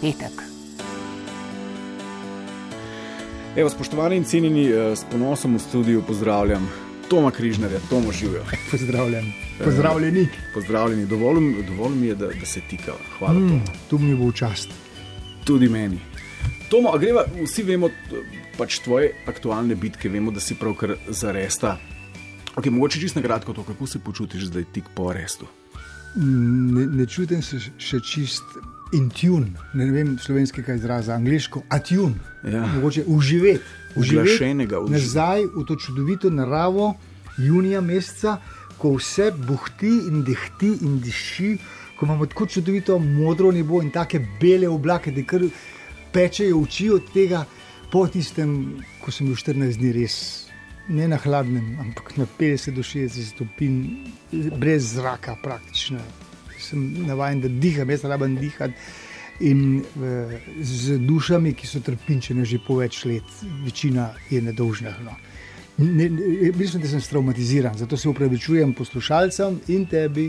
petek. Evo, spoštovani in cenjeni, eh, s ponosom v studiu pozdravljam Toma Križnarja, Tomo živijo. Pozdravljen. Pozdravljeni. Pozdravljeni, dovolj, dovolj mi je, da, da se tika. Hvala. Mm, tu mi bo čast. Tudi meni. Tomo, a greva, vsi vemo, pač tvoje aktualne bitke, vemo, da si pravkar zaresta. Okay, mogoče čisto na kratko to, kako se počutiš zdaj tik po arestu. Ne, ne čutim se še čist in tune, ne vem slovenskega izraza, angliško, atune. Ja. Mogoče uživeti. Uživljenega, uživljenega. Nazaj v to čudovito naravo, junija meseca, ko vse buhti in dehti in diši, ko imamo tako čudovito modro nebo in take bele oblake, da kar pečejo oči od tega, po tistem, ko sem bil 14 dni res. Ne na hladnem, ampak na 50 do 60 stopinj, brez zraka, praktično sem navaden, da diham, jaz rabim dihati. In uh, z dušami, ki so trpinčene že po več let, večina je nedolžna. No. Ne, ne, mislim, da sem traumatiziran, zato se upravičujem poslušalcem in tebi,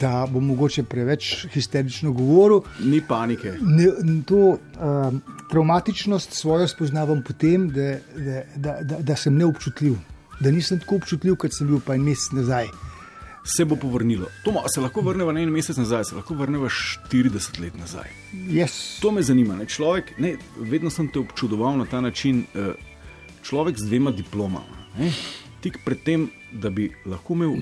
da bom mogoče preveč histerično govoril. Ni panike. Ne, to uh, traumatičnost svojo spoznavam potem, da, da, da, da, da sem neobčutljiv. Da nisem tako občutljiv, kot sem bil pa en mesec nazaj se bo povrnilo. Tomo, se lahko vrnemo na en mesec nazaj, se lahko vrnemo 40 let nazaj. Yes. To me zanima. Ne? Človek, ne, vedno sem te občudoval na ta način, eh, človek z dvema diplomama. Ne? Tik pred tem, da bi lahko imel.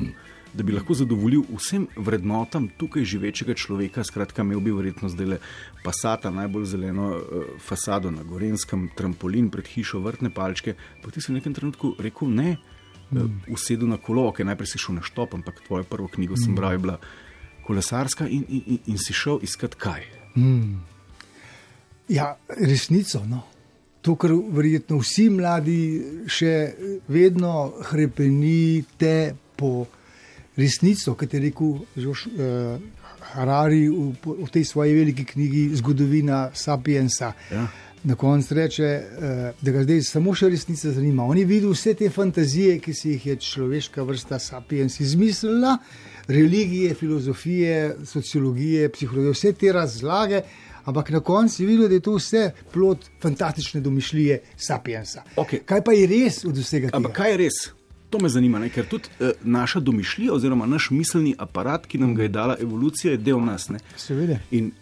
Da bi lahko zadovoljil vsem vrednotam tukaj živečega človeka, skratka, imel bi verjetno zdaj le pasata, najbolj zeleno uh, fasado na Gorenskem, trampolin pred hišo, vrtne palčke. Pa ti si v nekem trenutku rekel: Ne, mm. usedel na kolo, ki najprej si šel na štop, ampak tvojo prvo knjigo sem mm. bral, je bila kolesarska in, in, in, in si šel iskat kaj. Mm. Ja, resnico. No. To, kar verjetno vsi mladi še vedno hrepenijo po resnico, kot je rekel Žoš, uh, Harari v, v tej svoji veliki knjigi Zgodovina Sapiensa. Ja na koncu reče, eh, da ga zdaj samo še resnica zanima. On je videl vse te fantazije, ki si jih je človeška vrsta sapiens izmislila, religije, filozofije, sociologije, psihologije, vse te razlage. Ampak na koncu je videl, da je to vse plod fantastične domišljije sapiensa. Okay. Kaj pa je res od vsega tega? Ampak kaj je res? To me zanima, ne? ker tudi uh, naša domišljija, oziroma naš miselni aparat, ki nam ga je dala evolucija, je del nas. Seveda. In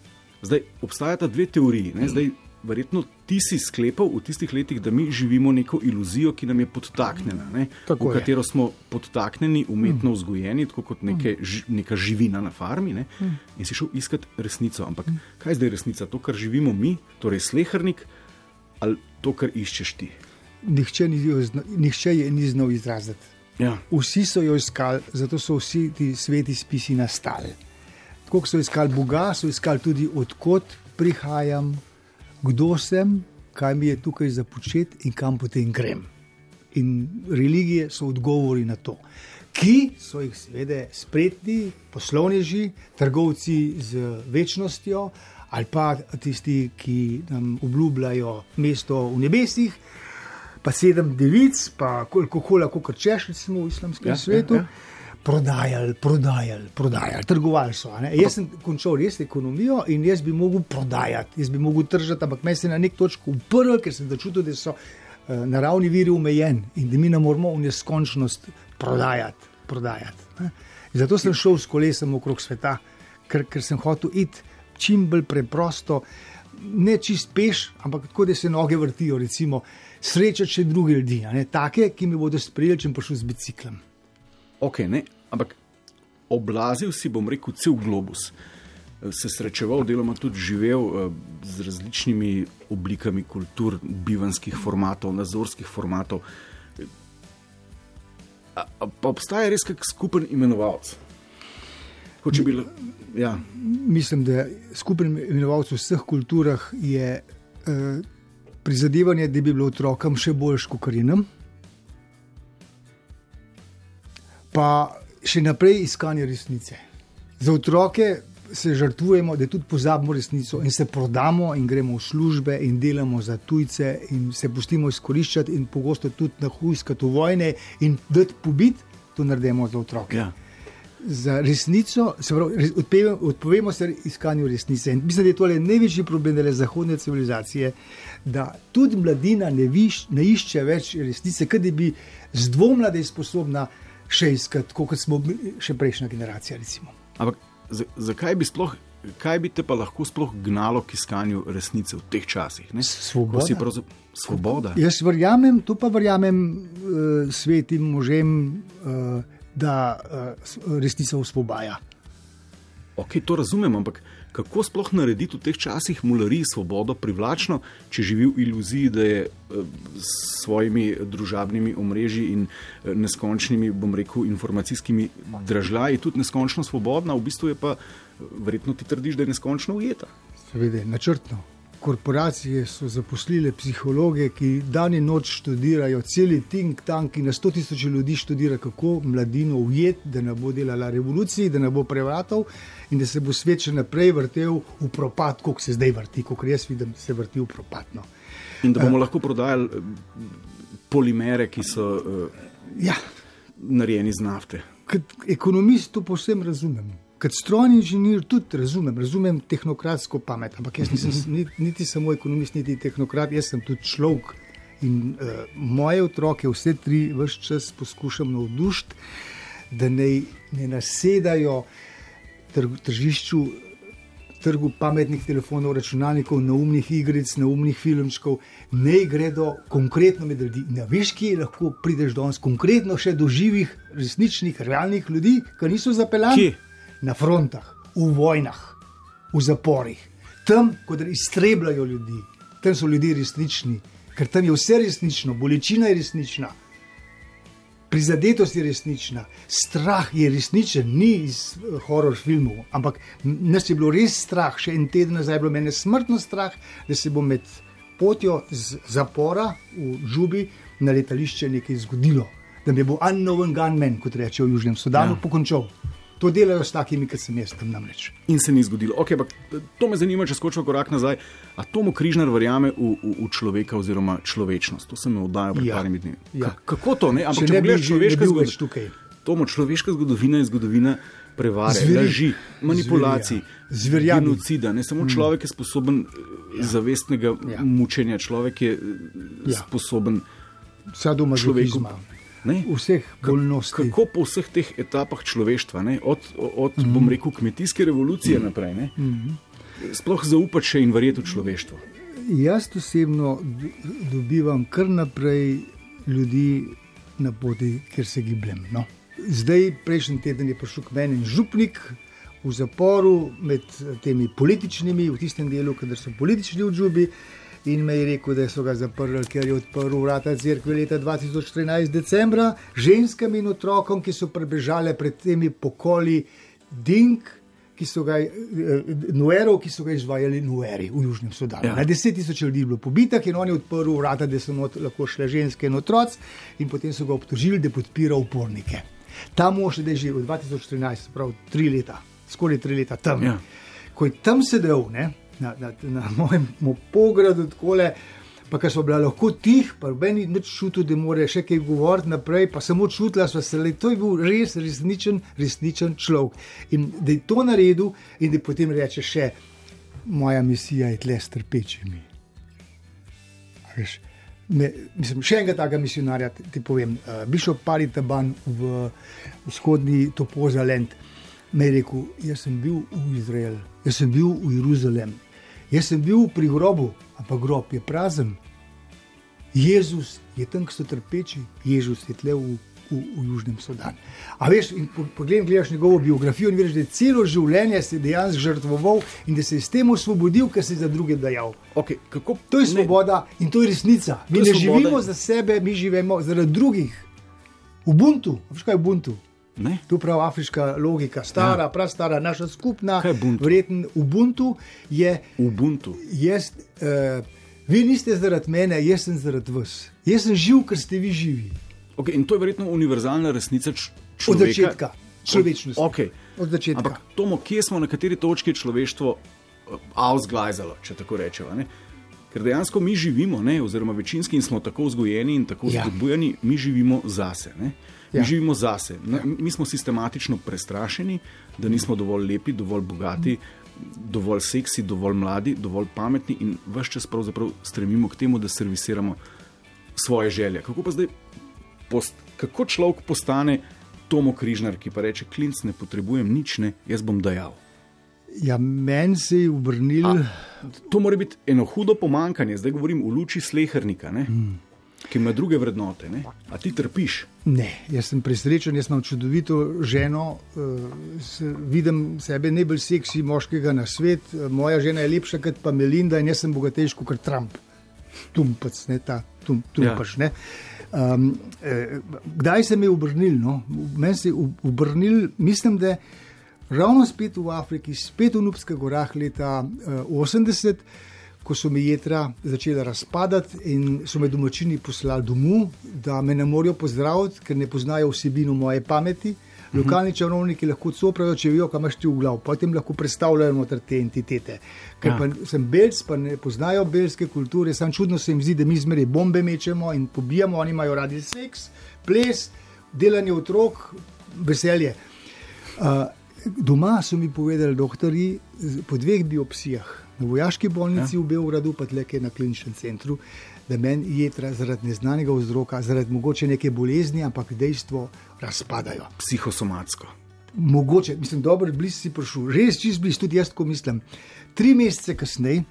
zdaj obstajata dve teoriji. Zdaj, verjetno ti si sklepal v tistih letih, da mi živimo neko iluzijo, ki nam je podtaknjena, ne, v katero smo podtaknjeni, umetno mm. vzgojeni, tako kot neke, mm. neka živina na farmi. Ne, mm. in si šel iskat resnico. Ampak kaj je zdaj resnica? To, kar živimo mi, torej slehrnik, ali to, kar iščeš ti? Nihče, ni, nihče je ni znal izraziti. Ja. Vsi so jo iskali, zato so vsi ti sveti spisi nastali. Tako so iskali Boga, so iskali tudi odkot prihajam, kdo sem, kaj mi je tukaj za početi in kam potem grem. In religije so odgovori na to, ki so jih seveda spretni, poslovneži, trgovci z večnostjo ali pa tisti, ki nam obljubljajo mesto v nebesih. Pa sedem devic, pa koliko lahko češ, recimo v islamskem ja, svetu. Ja, ja prodajali, prodajali, prodajali, trgovali so. Jaz sem končal res ekonomijo in jaz bi mogel prodajati, jaz bi mogel tržati, ampak me je na nek točki uprl, ker sem začutil, da so uh, naravni viri omejeni in da mi ne moramo v neskončnost prodajati. prodajati zato sem šel s kolesom okrog sveta, ker, ker sem hotel iti čim bolj preprosto. Ne čist peš, ampak tako, da se noge vrtijo, recimo, srečati še druge ljudi, ne, take, ki mi bodo sprejeli, če bom prišel z biciklom ok, ne, ampak oblazil si, bom rekel, cel globus. Se srečeval, deloma tudi živel eh, z različnimi oblikami kultur, bivanskih formatov, nazorskih formatov. A, a, pa obstaja res kak skupen imenovalec? Bil, ja. Mislim, da skupen imenovalec v vseh kulturah je eh, prizadevanje, da bi bilo otrokom še bolj škokarinam. Pa še naprej iskanje resnice. Za otroke se žrtvujemo, da tudi pozabimo resnico in se prodamo in gremo v službe in delamo za tujce in se pustimo izkoriščati in pogosto tudi na hujskati v vojne in dati pobit, to naredimo za otroke. Ja. za resnico, se pravi, res- odpeve- odpovemo se iskanju resnice. In mislim, da je to največji problem dele zahodne civilizacije, da tudi mladina ne, viš, ne išče več resnice, da bi zdvomila, da je sposobna še iskati, kot smo mi- še prejšnja generacija. Recimo. Ampak za- zakaj bi sploh, kaj bi te pa lahko sploh gnalo k iskanju resnice v teh časih? ne? Svoboda. Pravzaprav- Svoboda. Jaz verjamem, to pa verjamem uh, svetim možem, uh, da uh, resnica osvobaja. Ok, to razumem, ampak kako sploh narediti v teh časih mulariji svobodo privlačno, če živi v iluziji, da je eh, s svojimi družabnimi omrežji in eh, neskončnimi, bom rekel, informacijskimi dražljaji tudi neskončno svobodna, v bistvu je pa eh, verjetno ti trdiš, da je neskončno ujeta. Seveda, načrtno. Korporacije so zaposlile psihologe, ki dan in noč študirajo, celi think tank, ki na 100 tisoč ljudi študira, kako mladino ujeti, da ne bo delala revoluciji, da ne bo prevratov in da se bo svet še naprej vrtel v propad, kot se zdaj vrti, kot jaz vidim, se vrti v propadno. In da bomo lahko prodajali eh, polimere, ki so eh, Ja, narejeni iz nafte. kot ekonomist to povsem razumem. Kot strojni inženir tudi razumem, razumem tehnokratsko pamet, ampak jaz nisem niti samo ekonomist, niti tehnokrat, jaz sem tudi človek. In uh, moje otroke, vse tri, vse čas poskušam navdušiti, da ne, ne nasedajo trg, tržišču, trgu pametnih telefonov, računalnikov, neumnih igric, neumnih filmčkov, ne gredo konkretno med ljudi. Ne veš, kje lahko prideš danes, konkretno še do živih, resničnih, realnih ljudi, ki niso zapeljani Kje? Na frontah, v vojnah, v zaporih, tam, kot iztrebljajo ljudi, tam so ljudje resnični, ker tam je vse resnično, bolečina je resnična. Prizadetost je resnična, strah je resničen, ni iz eh, horor filmov, ampak nas je bilo res strah, še en teden nazaj je bilo meni smrtno strah, da se bo med potjo z zapora v Žubi na letališče nekaj zgodilo, da me bo unknown gunman, kot rečejo v Južnem Sudanu, ja. pokončal. To delajo s takimi, kot sem jaz tam namreč. In se ni zgodilo. Okay, ampak to me zanima, če skočimo korak nazaj. A Tomo Križnar verjame v, v, v človeka oziroma človečnost? To sem me oddajal pred Ja. parimi dnevi. Ja. Ka- Kako to? Ne? Ampak Če če ne že- človeška zgodovina. tukaj. Tomo, človeška zgodovina je zgodovina prevare, Zveri. laži, manipulacij, Zverjadi. genocida. Ne samo človek je sposoben ja. zavestnega ja. Ja. mučenja, človek je ja. Ja. sposoben Vsa doma človeku. Ne? Vseh bolnosti. Kako po vseh teh etapah človeštva, ne? od, od mm -hmm. bom rekel, kmetijske revolucije mm -hmm. naprej, ne? mm -hmm. sploh zaupati še in verjeti v človeštvo. Jaz osebno dobivam kar naprej ljudi na poti, kjer se gibljem. No. Zdaj, prejšnji teden je prišel k meni en župnik v zaporu med temi političnimi, v tistem delu, kjer so politični v Džubi. In me je rekel, da so ga zaprli, ker je odprl vrata crkve leta 2014, decembra, ženskam in otrokom, ki so prebežali pred temi pokoli Dink, ki so ga, eh, Nuerov, ki so ga izvajali Nueri v Južnem Sudanu. Ja. Na deset tisoč ljudi je bilo pobitih in on je odprl vrata, da so not lahko šle ženske in otroci, in potem so ga obtožili, da podpira upornike. Ta mož je že od 2014, prav tri leta, skoraj tri leta tam. Ja. Ko je tam sedel, ne, na, na, na mojem mo- pogradu, takole, pa ker so bila lahko tih, pa meni nič čutil, da more še kaj govoriti naprej, pa samo čutila so se, da je bil res resničen, resničen človek. In da je to naredil, in da potem reče še, moja misija je tle s trpečimi. Me, mislim, še enega takega misionarja ti, povem. Uh, Bišop Paritaban v vzhodni Topozalend me je rekel: Jaz sem bil v Izraelu, jaz sem bil v Jeruzalem, jaz sem bil pri grobu, ampak grob je prazen. Jezus je tam, ki so trpeči, Jezus je tle v, v, v Južnem Sudanu. A veš, in po- poglej, gledaš njegovo biografijo in vidiš, da je celo življenje se dejansko žrtvoval in da se je s tem osvobodil, ker se je za druge dajal. Okay, kako, To je ne, svoboda in to je resnica. Mi je ne svoboda. živimo za sebe, mi živimo zaradi drugih. Ubuntu, veš kaj je Ubuntu? Ne? Tu pravi afriška logika, stara, ja. prastara, naša skupna. Vreten Ubuntu je, Ubuntu. jaz, uh, vi niste zaradi mene, jaz sem zaradi vas. Jaz sem živ, ker ste vi živi. Okay, in to je verjetno univerzalna resnica č- Od človeka. začetka, človečnosti. Okay. Od začetka. Ampak, Tomo, kje smo, na kateri točki je človeštvo uh, ausglajzalo, če tako rečemo? Ker dejansko mi živimo, ne, oziroma večinski in smo tako vzgojeni in tako Ja. spodbujani, mi živimo zase. Ne. Mi Ja. živimo zase. Na- Mi smo sistematično prestrašeni, da nismo dovolj lepi, dovolj bogati, dovolj seksi, dovolj mladi, dovolj pametni in vse čas pravzaprav stremimo k temu, da servisiramo svoje želje. Kako pa zdaj, post, kako človek postane Tomo Križnar, ki pa reče: Klinc, ne potrebujem nič, ne, jaz bom dajal. Ja, meni se je obrnil. To mora biti eno hudo pomankanje, zdaj govorim v luči slehernika, ne, Hmm. ki ima druge vrednote. Ne. A ti trpiš? Ne, jaz sem presrečen, jaz imam čudovito ženo, uh, vidim sebe najbolj seksi moškega na svet. Eh, Moja žena je lepša kot pa Melinda in jaz sem bogatejši kot Trump. Tumpac, ne ta tum, tumpaš. Ja. Um, eh, kdaj se mi je obrnil? No? Meni se je ob- obrnil, mislim, da ravno spet v Afriki, spet v Nubskih gorah leta uh, 80. Ko so mi jedra začela razpadati in so me domačini poslali domov, da me ne morejo pozdraviti, ker ne poznajo vsebino moje pameti. Lokalni čarovniki lahko coprajo, če vejo, kam imaš ti v glavu, potem lahko predstavljajo noter te entitete. Ker Ja. pa sem belc, pa ne poznajo belske kulture, samo čudno se jim zdi, da mi zmeraj bombe mečemo in pobijamo, oni imajo radi seks, ples, delanje otrok, veselje. Uh, doma so mi povedali, doktori, po dveh biopsijah, na vojaški bolnici ja. v Beogradu, pa tleke na kliničnem centru, da meni jedra zaradi neznanega vzroka, zaradi mogoče neke bolezni, ampak dejstvo razpadajo. Psihosomatsko. Mogoče, mislim, dobro, blizu si prišel, res čist blizu, tudi jaz tako mislim. Tri mesece kasneje,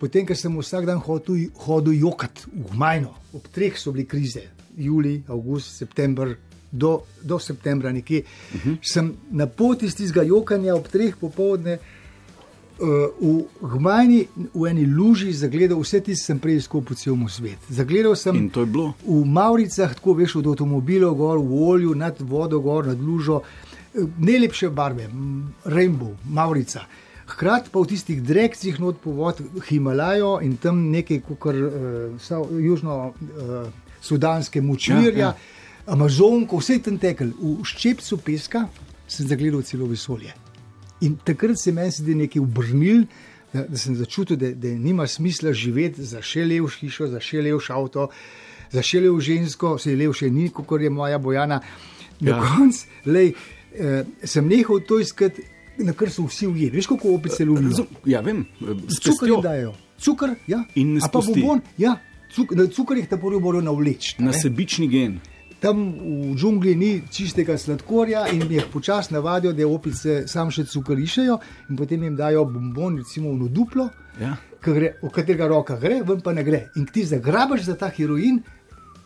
potem, ko sem vsak dan hodil, hodil jokat v Gmajno, ob treh so bile krize, julij, avgust, september. Do, do septembra, nekje, uh -huh. sem na poti iz tistega jokanja ob treh popovdne uh, v Gmajni, v eni luži, zagledal vse tisto, kar sem prej izkusil po celem svetu. Zagledal sem In to je bilo. v Mauricah, tako veš, od avtomobilov, gor v olju, nad vodo, gor nad lužo, eh, najlepše barve, rainbow, Maurica. Hkrati pa v tistih direkcijah not po vod Himalajo in tam nekaj, kot uh, južno-sudanske uh, močvirja, Ja, ja, ja. ja. Amazonko, vse tam tekel. V ščepcu peska sem zagledal celo vesolje. In takrat se meni zdi nekaj obrnil, da, da sem začutil, da, da nima smisla živeti za še levš hišo, za še levš avto, za še levš žensko, se je lev še ni, kot je moja bojana. Na Ja. ja. koncu eh, sem nehal to iskati, na kar so vsi ujeli. Veš, kako opice lovijo? Razum, ja, vem, s Cukor dajo. Cukor, ja. In ne A pa spusti. bombon, ja. Cuk, na cukor jih tako morajo navleči. Na sebični gen. Tam v džungli ni čistega sladkorja in jih počasi navadijo, da opice sam še cukorišajo in potem jim dajo bombon, recimo v duplo, Ja. gre, v katerega roka gre, ven pa ne gre. In ti zagrabiš za ta heroin,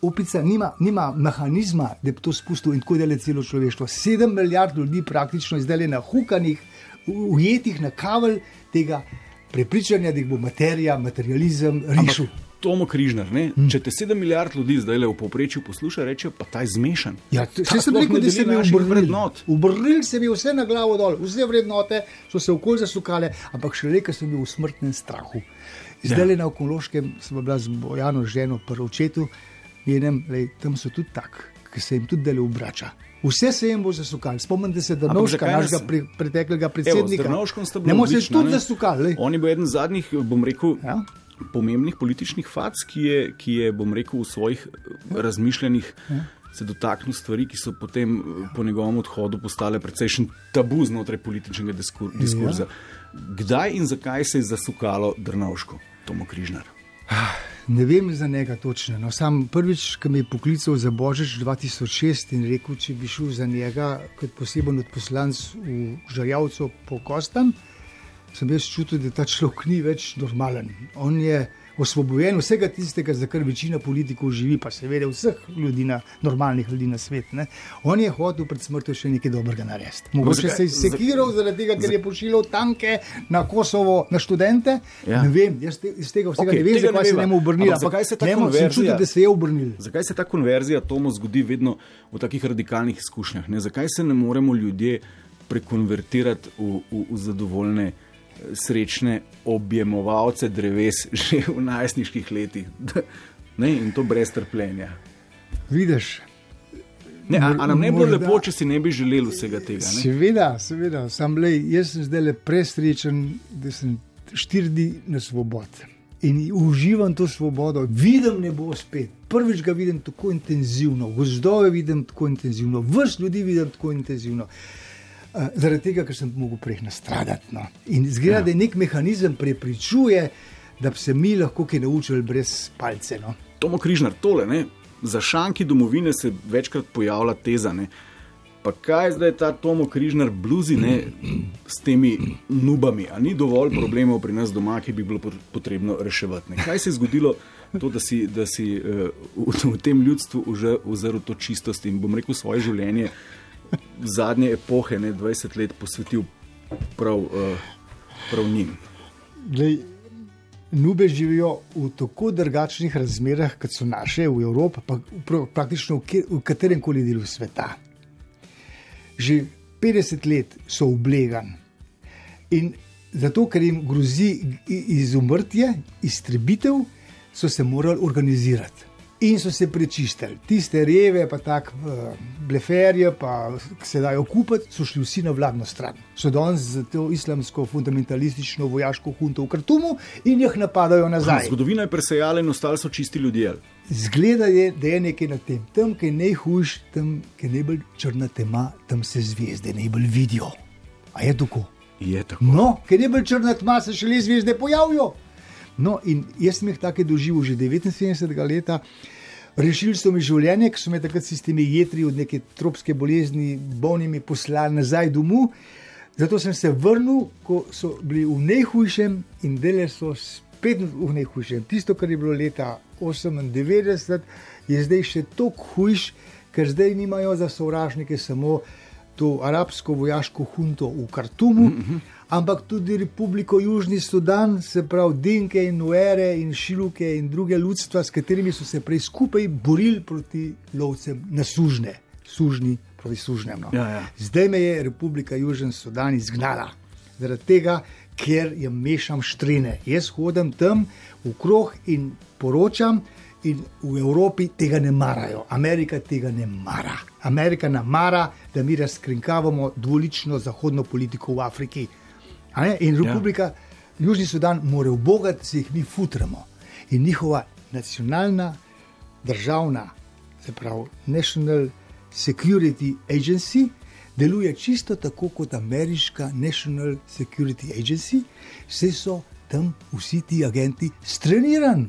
opica nima, nima mehanizma, da bi to spustil in tako dela celo človeštvo. Sedem milijard ljudi praktično je zdaj le nahukanih, u- ujetih na kavelj tega prepričanja, da jih bo materija, materializem rešil. Tomo Križnar, ne? Hmm. če te 7 milijard ljudi zdaj le v povprečju posluša, reče pa ta je zmešan. Ja, sem sploh rekel, ne da se mi je obrnil. vrednot. Obrnil se mi je vse na glavo dol, vse vrednote so se okolj zasukale, ampak še rekel sem bil v smrtnem strahu. Zdaj le na okološkem sem bila z Bojano ženo, prvo očetu, njenem, lej, tam so tudi tak, ki se jim tudi dele obrača. Vse se jim bo zasukalo. Spomnite se, da Novška, zakaj nas- našega pre, preteklega Evo, predsednika. Bila Ne more se tudi ne? zasukalo. On je bil eden zadnjih, bom rekel, Ja. Pomembnih političnih fac, ki je, ki je, bom rekel, v svojih eh, razmišljanjih se dotaknil stvari, ki so potem eh, po njegovem odhodu postale precejšen tabu znotraj političnega diskur, diskurza. Kdaj in zakaj se je zasukalo Drnovško, Tomo Križnar? Ne vem za njega točno. No, sam prvič, ki me je poklical za Božič 2006 in rekel, če bi šel za njega kot poseben odposlanc v Žarjavcu po Kostam, sem jaz čutil, da ta človek ni več normalen. On je osvobojen vsega tistega, za kar večina politikov živi, pa seveda vseh ljudi, na, normalnih ljudi na svet. Ne. On je hotel pred smrtjo še nekaj dobrega narediti. Mogoče zakaj- se je sekiral zaradi tega, ker je pošiljal tanke na Kosovo, na študente. Ja. Ne vem, jaz te, iz tega vsega okay, ne vem, tega ne zakaj se njemu obrnil. Zakaj se ta sem čutil, da se je obrnil. Zakaj se ta konverzija Tomo zgodi vedno v takih radikalnih izkušnjah? Ne? Zakaj se ne moremo ljudje prekonvertirati v, v, v zadovoljne, srečne objemovalce dreves že v najstniških letih? Ne? In to brez trpljenja. Vidiš, Ne, a, a nam ne bi bilo lepo, če si ne bi želeli vsega tega? Ne? seveda, seveda, sam le, jaz sem zdaj le presrečen, da sem štiri dni na svobodi. in uživam to svobodo, vidim nebo spet. Prvič ga vidim tako intenzivno, gozdove vidim tako intenzivno, vrst ljudi vidim tako intenzivno. Uh, zaradi tega, ker sem mogel prej nastradati. No. In zgleda, ja. da je nek mehanizem prepričuje, da bi se mi lahko kaj naučili brez palce. No. Tomo Križnar, tole, ne? za šanki domovine se večkrat pojavlja teza. Ne? Pa kaj zdaj ta Tomo Križnar bluzi ne, s temi nubami? A ni dovolj problemov pri nas doma, ki bi bilo potrebno reševati? Ne? Kaj se je zgodilo, to, da si, da si uh, v, v tem ljudstvu ozrl to čistost in bom rekel svoje življenje, zadnje epohe, ne 20 let, posvetil prav, uh, prav njim? Glej, Nube živijo v tako drugačnih razmerah, kot so naše v Evropi, pa praktično v, v katerem koli delu sveta. Že 50 let so oblegani in zato, ker jim grozi izumrtje, iztrebitev, so se morali organizirati in so se prečistili. Tiste reve, pa tako uh, bleferje, pa se dajo kupiti, so šli vsi na vladno stran. So danes za to islamsko fundamentalistično vojaško hunto v Kartumu in jih napadajo nazaj. Ha, zgodovina je presejala in ostali so čisti ljudje. Zgleda je, da je nekaj na tem. Tam, ki je najhujš, tam, ki je najbolj črna tema, tam se zvezde najbolj vidijo. A je tako? Je tako. No, ker je najbolj črna tema, se šele zvezde pojavijo. No, in jaz sem jih tako doživel že 79 let. Rešili so mi življenje, ki so me takrat s temi jedri od neke tropske bolezni, bolnimi poslali nazaj domov. Zato sem se vrnil, ko so bili v najhujšem in dele so spet v najhujšem. Tisto, kar je bilo leta 98, je zdaj še toliko hujš, ker zdaj nimajo za sovražnike samo to arabsko vojaško hunto v Kartumu. Mm -hmm ampak tudi Republiko Južni Sudan, se pravi Dinke in Nuere in Šiluke in druge ljudstva, s katerimi so se prej skupaj borili proti lovcem na sužne, sužni proti sužnjem. No. Ja, ja. Zdaj me je Republika Južni Sudan izgnala, zaradi tega, ker jim mešam štrene. Jaz hodim tam v krog in poročam. In v Evropi tega ne marajo, Amerika tega ne mara. Amerika nam mara, da mi razkrinkavamo dvolično zahodno politiko v Afriki. In ja. Republika ja. Južni Sudan mora obogati, da se jih mi futramo. In njihova nacionalna, državna, se pravi National Security Agency, deluje čisto tako kot ameriška National Security Agency, vse so tam vsi ti agenti strenirani.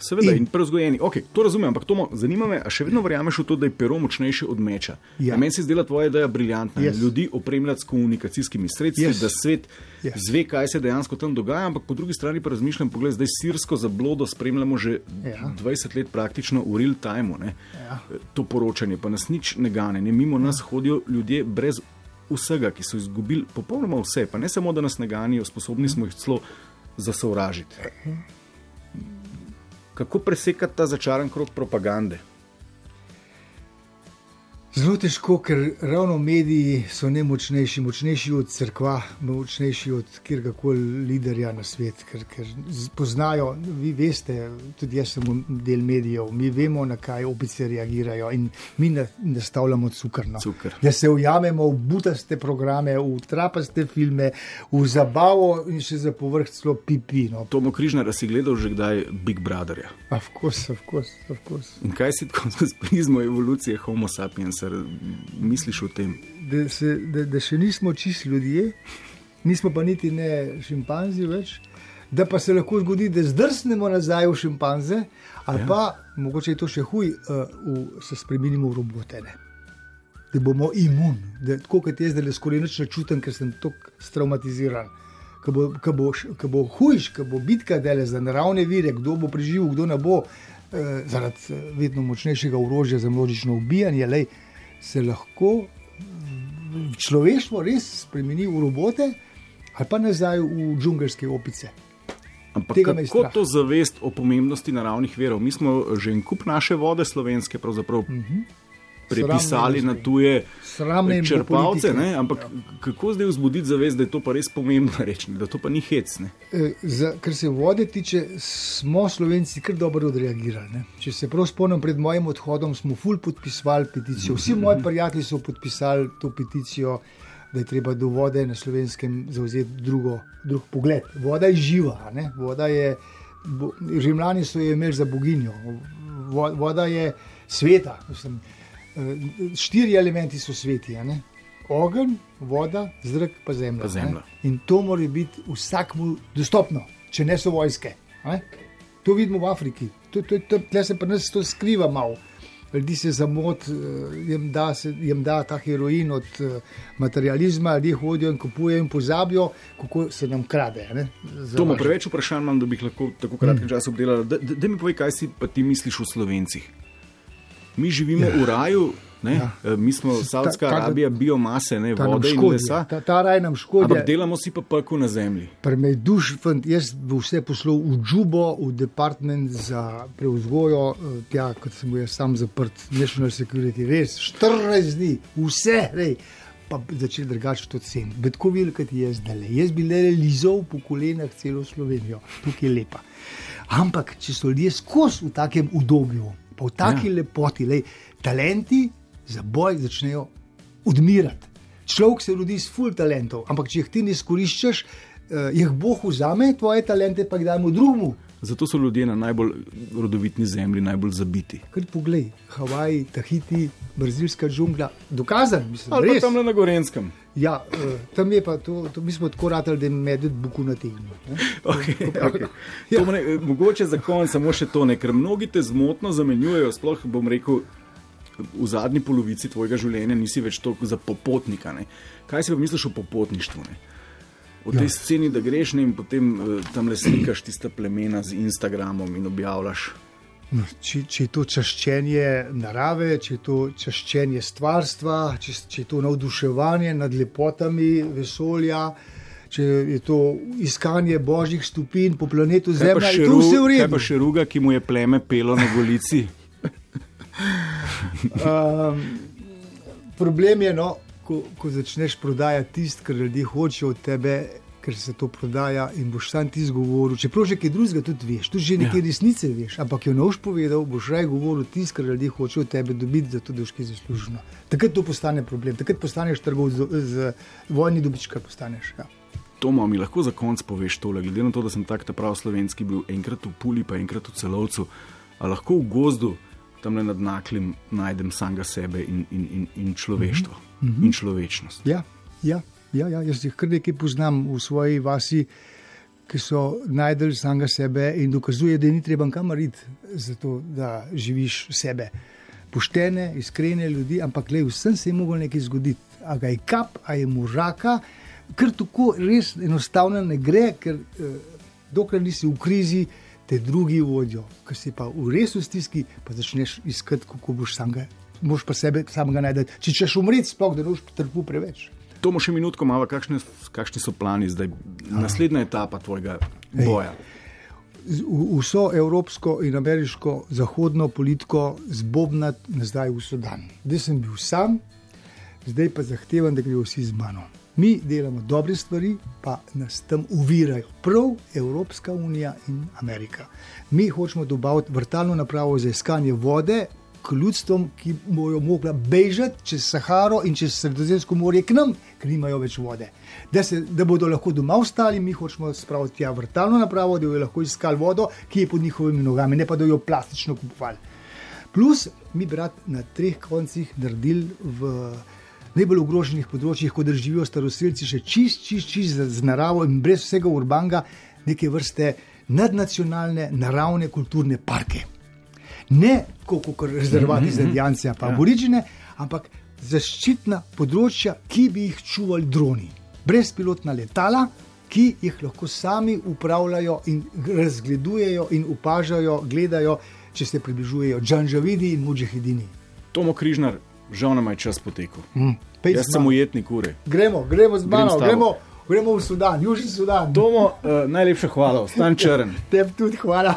Seveda, in, in prevzgojeni. Okay, to razumem, ampak to zanima me, ali še vedno verjameš v to, da je pero močnejši od meča. Ja. Meni se zdi tvoja ideja briljantna. Yes. Ljudi opremljati s komunikacijskimi sredstvi, yes. da svet yes. zve, kaj se dejansko tam dogaja, ampak po drugi strani pa razmišljam, pogled, zdaj sirsko zablodo spremljamo že ja. 20 let praktično v real time. Ja. To poročanje pa nas nič ne gane. Ne? Mimo ja. nas hodijo ljudje brez vsega, ki so izgubili popolnoma vse. Pa ne samo, da nas ne ganijo, sposobni smo jih celo zasovražiti. Kako presekati ta začaran krog propagande? Zelo težko, ker ravno mediji so ne močnejši, močnejši od crkva, močnejši od kjerkoli liderja na svet, ker, ker poznajo. Vi veste, tudi jaz sem del medijev, mi vemo, na kaj opice reagirajo in mi nastavljamo cukrno. Cukr. Da se ujamemo v butaste programe, v trapaste filme, v zabavo in še za povrh celo pipi. No. Tomo Križnar, si gledal že kdaj Big Brotherja? Avkos, avkos, avkos. In kaj si tako z prizmo evolucije Homo sapiens? Kar misliš o tem? Da, se, da, da še nismo čisti ljudje, nismo pa niti ne šimpanzi več. Da pa se lahko zgodi, da zdrsnemo nazaj v šimpanze, ali ja. pa mogoče je to še huj, uh, se spremenimo v robote. Ne? Da bomo imuni, da tako kot jaz, da le skoraj noč ne čutim, ker sem tako traumatiziran. Ko bo, bo, bo hujš, ko bo bitka dele za naravne vire, kdo bo preživel, kdo ne bo, eh, zaradi eh, vedno močnejšega orožja za množično ubijanje. Lej, se lahko človeštvo res spremeni v robote ali pa nazaj v džungelske opice. Ampak kako to zavest o pomembnosti naravnih verov? Mi smo že en kup naše vode slovenske, pravzaprav. Uh mhm. -huh prepisali na tuje črpalce. Ampak ja. kako zdaj vzbuditi zavest, da je to pa res pomembno reči, da to pa ni hec? E, za, kar se vode tiče, smo Slovenci kar dobro odreagirali. Ne? Če se prav spomnim, pred mojim odhodom smo ful podpisali peticijo. Vsi moji prijatelji so podpisali to peticijo. Da je treba do vode na slovenskem zauzeti drugo, drug pogled. Voda je živa, ne? voda je Rimljani so jo imeli za boginjo. Vo- Voda je sveta. Mislim, eh, štiri elementi so sveti. Ogenj, voda, zrak, pa zemlja. Pa zemlja. ne. In to mora biti vsakmu dostopno, če ne so vojske. ne. To vidimo v Afriki, tle se pri nas to skriva malo. Ljudje se zamot, jim da, se, jim da ta heroin od eh, materializma, ljudje hodijo in kupujejo in pozabijo, kako se nam krade. Tomo, preveč vprašanj imam, da bi jih lahko v tako kratkem času obdelala. Da, da, da mi povej, kaj si pa ti misliš o slovencih. Mi živimo ja. v raju, ne? Ja. ja. mi smo Saudska ta- ta- Arabija, biomase, ne, nam vode in škodi, lesa. Ta, ta raj nam škodi. Ampak delamo si pa pekel na zemlji. Duš, fant, jaz bi vse poslal v Džubo, v department za preuzgojo, eh, tja, kot sem bil jaz sam zaprt, National Security, res 14 dni, vse, rej. Pa začel drugače to ceniti. Bet ko videl, kaj je zdaj. Jaz bi le lizal po kolenah celo Slovenijo, tukaj je lepa. Ampak, če so ljudje skozi v takem udobju, pa v taki ja. lepoti, lej, talenti za boj začnejo odmirati. Človek se rodi s full talentov, ampak če jih ti ne izkoriščaš, eh, jih Bog vzame, tvoje talente pa jih dajmo drugemu. Zato so ljudje na najbolj rodovitni zemlji najbolj zabiti. Kar poglej, Havaj, Tahiti, brazilska džungla, dokazan, mislim, Ali pa res. tam le na Gorenskem. Ja, eh, tam je pa to, to mi smo tako ratali, da je medved buku na tegnu. Okay, okay. Ja. To mne, mogoče za konec samo še to, ne, ker mnogi te zmotno zamenjujejo. Sploh bom rekel, v zadnji polovici tvojega življenja nisi več toliko za popotnika. Ne. Kaj si pa misliš o popotništvu? Ne? O tej Ja. sceni, da greš ne, in potem uh, tam le slikaš tiste plemena z Instagramom in objavljaš. No, če, če je to čaščenje narave, če je to čaščenje stvarstva, če, če je to navduševanje nad lepotami vesolja, če je to iskanje božjih stopinj po planetu Zemlja, je to vse v ru- kaj redu. pa še ruga, ki mu je pleme pelo na golici? Um, problem je, no, ko, ko začneš prodajati tisto, kar ljudje hočejo od tebe, ker se to prodaja in boš sam ti zgovoril. Čeprav že kaj drugega tudi veš, tudi že nekaj ja. resnice veš, ampak jo ne boš povedal, boš raje govoril tisto, kar ljudje hočejo od tebe dobiti, zato da boš kaj zaslužil. Takrat to postane problem, takrat postaneš trgovec z, z vojni dobička. Postaneš, ja. Tomo, mi lahko za konec poveš tole, glede na to, da sem tak ta prav slovenski bil enkrat v Puli, pa enkrat v celovcu, a lahko v gozdu tam le nad naklim najdem samega sebe in, in, in, in človeštvo mm -hmm. in človečnost. Ja, ja, ja, ja, jaz jih kar nekaj poznam v svoji vasi, ki so najdel samega sebe in dokazuje, da ni treba kamor iti, zato da živiš sebe. Poštene, iskrene ljudi, ampak le vsem se je moglo nekaj zgoditi. A ga je kap, a je mu raka, ker tako res enostavno ne gre, ker eh, dokler nisi v krizi, te drugi vodijo. Ker si pa v res v stiski, pa začneš iskati, kako boš samega. Moš pa sebe samega najti. Če češ umreti, sploh da ne boš trpel preveč. Tomo, še minutko, malo, kakšne, kakšni so plani zdaj, naslednja etapa tvojega boja? V- Vso evropsko in ameriško zahodno politiko zbobnati nazaj v Sudan. Zdaj sem bil sam, zdaj pa zahtevam, da grejo vsi z mano. Mi delamo dobre stvari, pa nas tam uvirajo. Prav Evropska unija in Amerika. Mi hočemo dobaviti vrtalno napravo za iskanje vode. K ljudstvom, ki bojo mogla bežati čez Saharo in čez Sredozemsko morje k nam, ker nimajo več vode. Da, se, da bodo lahko doma ostali, mi hočemo spraviti tja vrtalno napravo, da bodo lahko iskali vodo, ki je pod njihovimi nogami, ne pa da jo plastično kupovali. Plus, mi brat na treh koncih naredili v najbolj ogroženih področjih, kot živijo staroseljci, še čist, čist, čist z, naravo in brez vsega urbanga, neke vrste nadnacionalne naravne kulturne parke. Ne kot rezervati za Indijance, pa Ja. aborižine, ampak zaščitna področja, ki bi jih čuvali droni. Brezpilotna letala, ki jih lahko sami upravljajo in razgledujejo in opažajo, gledajo, če se približujejo Džanžavidi in Mujahidini. Tomo Križnar, žal nam je čas potekel. Mm. Pej Jaz sem ujetnik ure. Gremo, gremo z mano, tabo. gremo, gremo v Sudan, Južni Sudan. Tomo, uh, najlepša hvala, ostan črn. Tebi tudi hvala.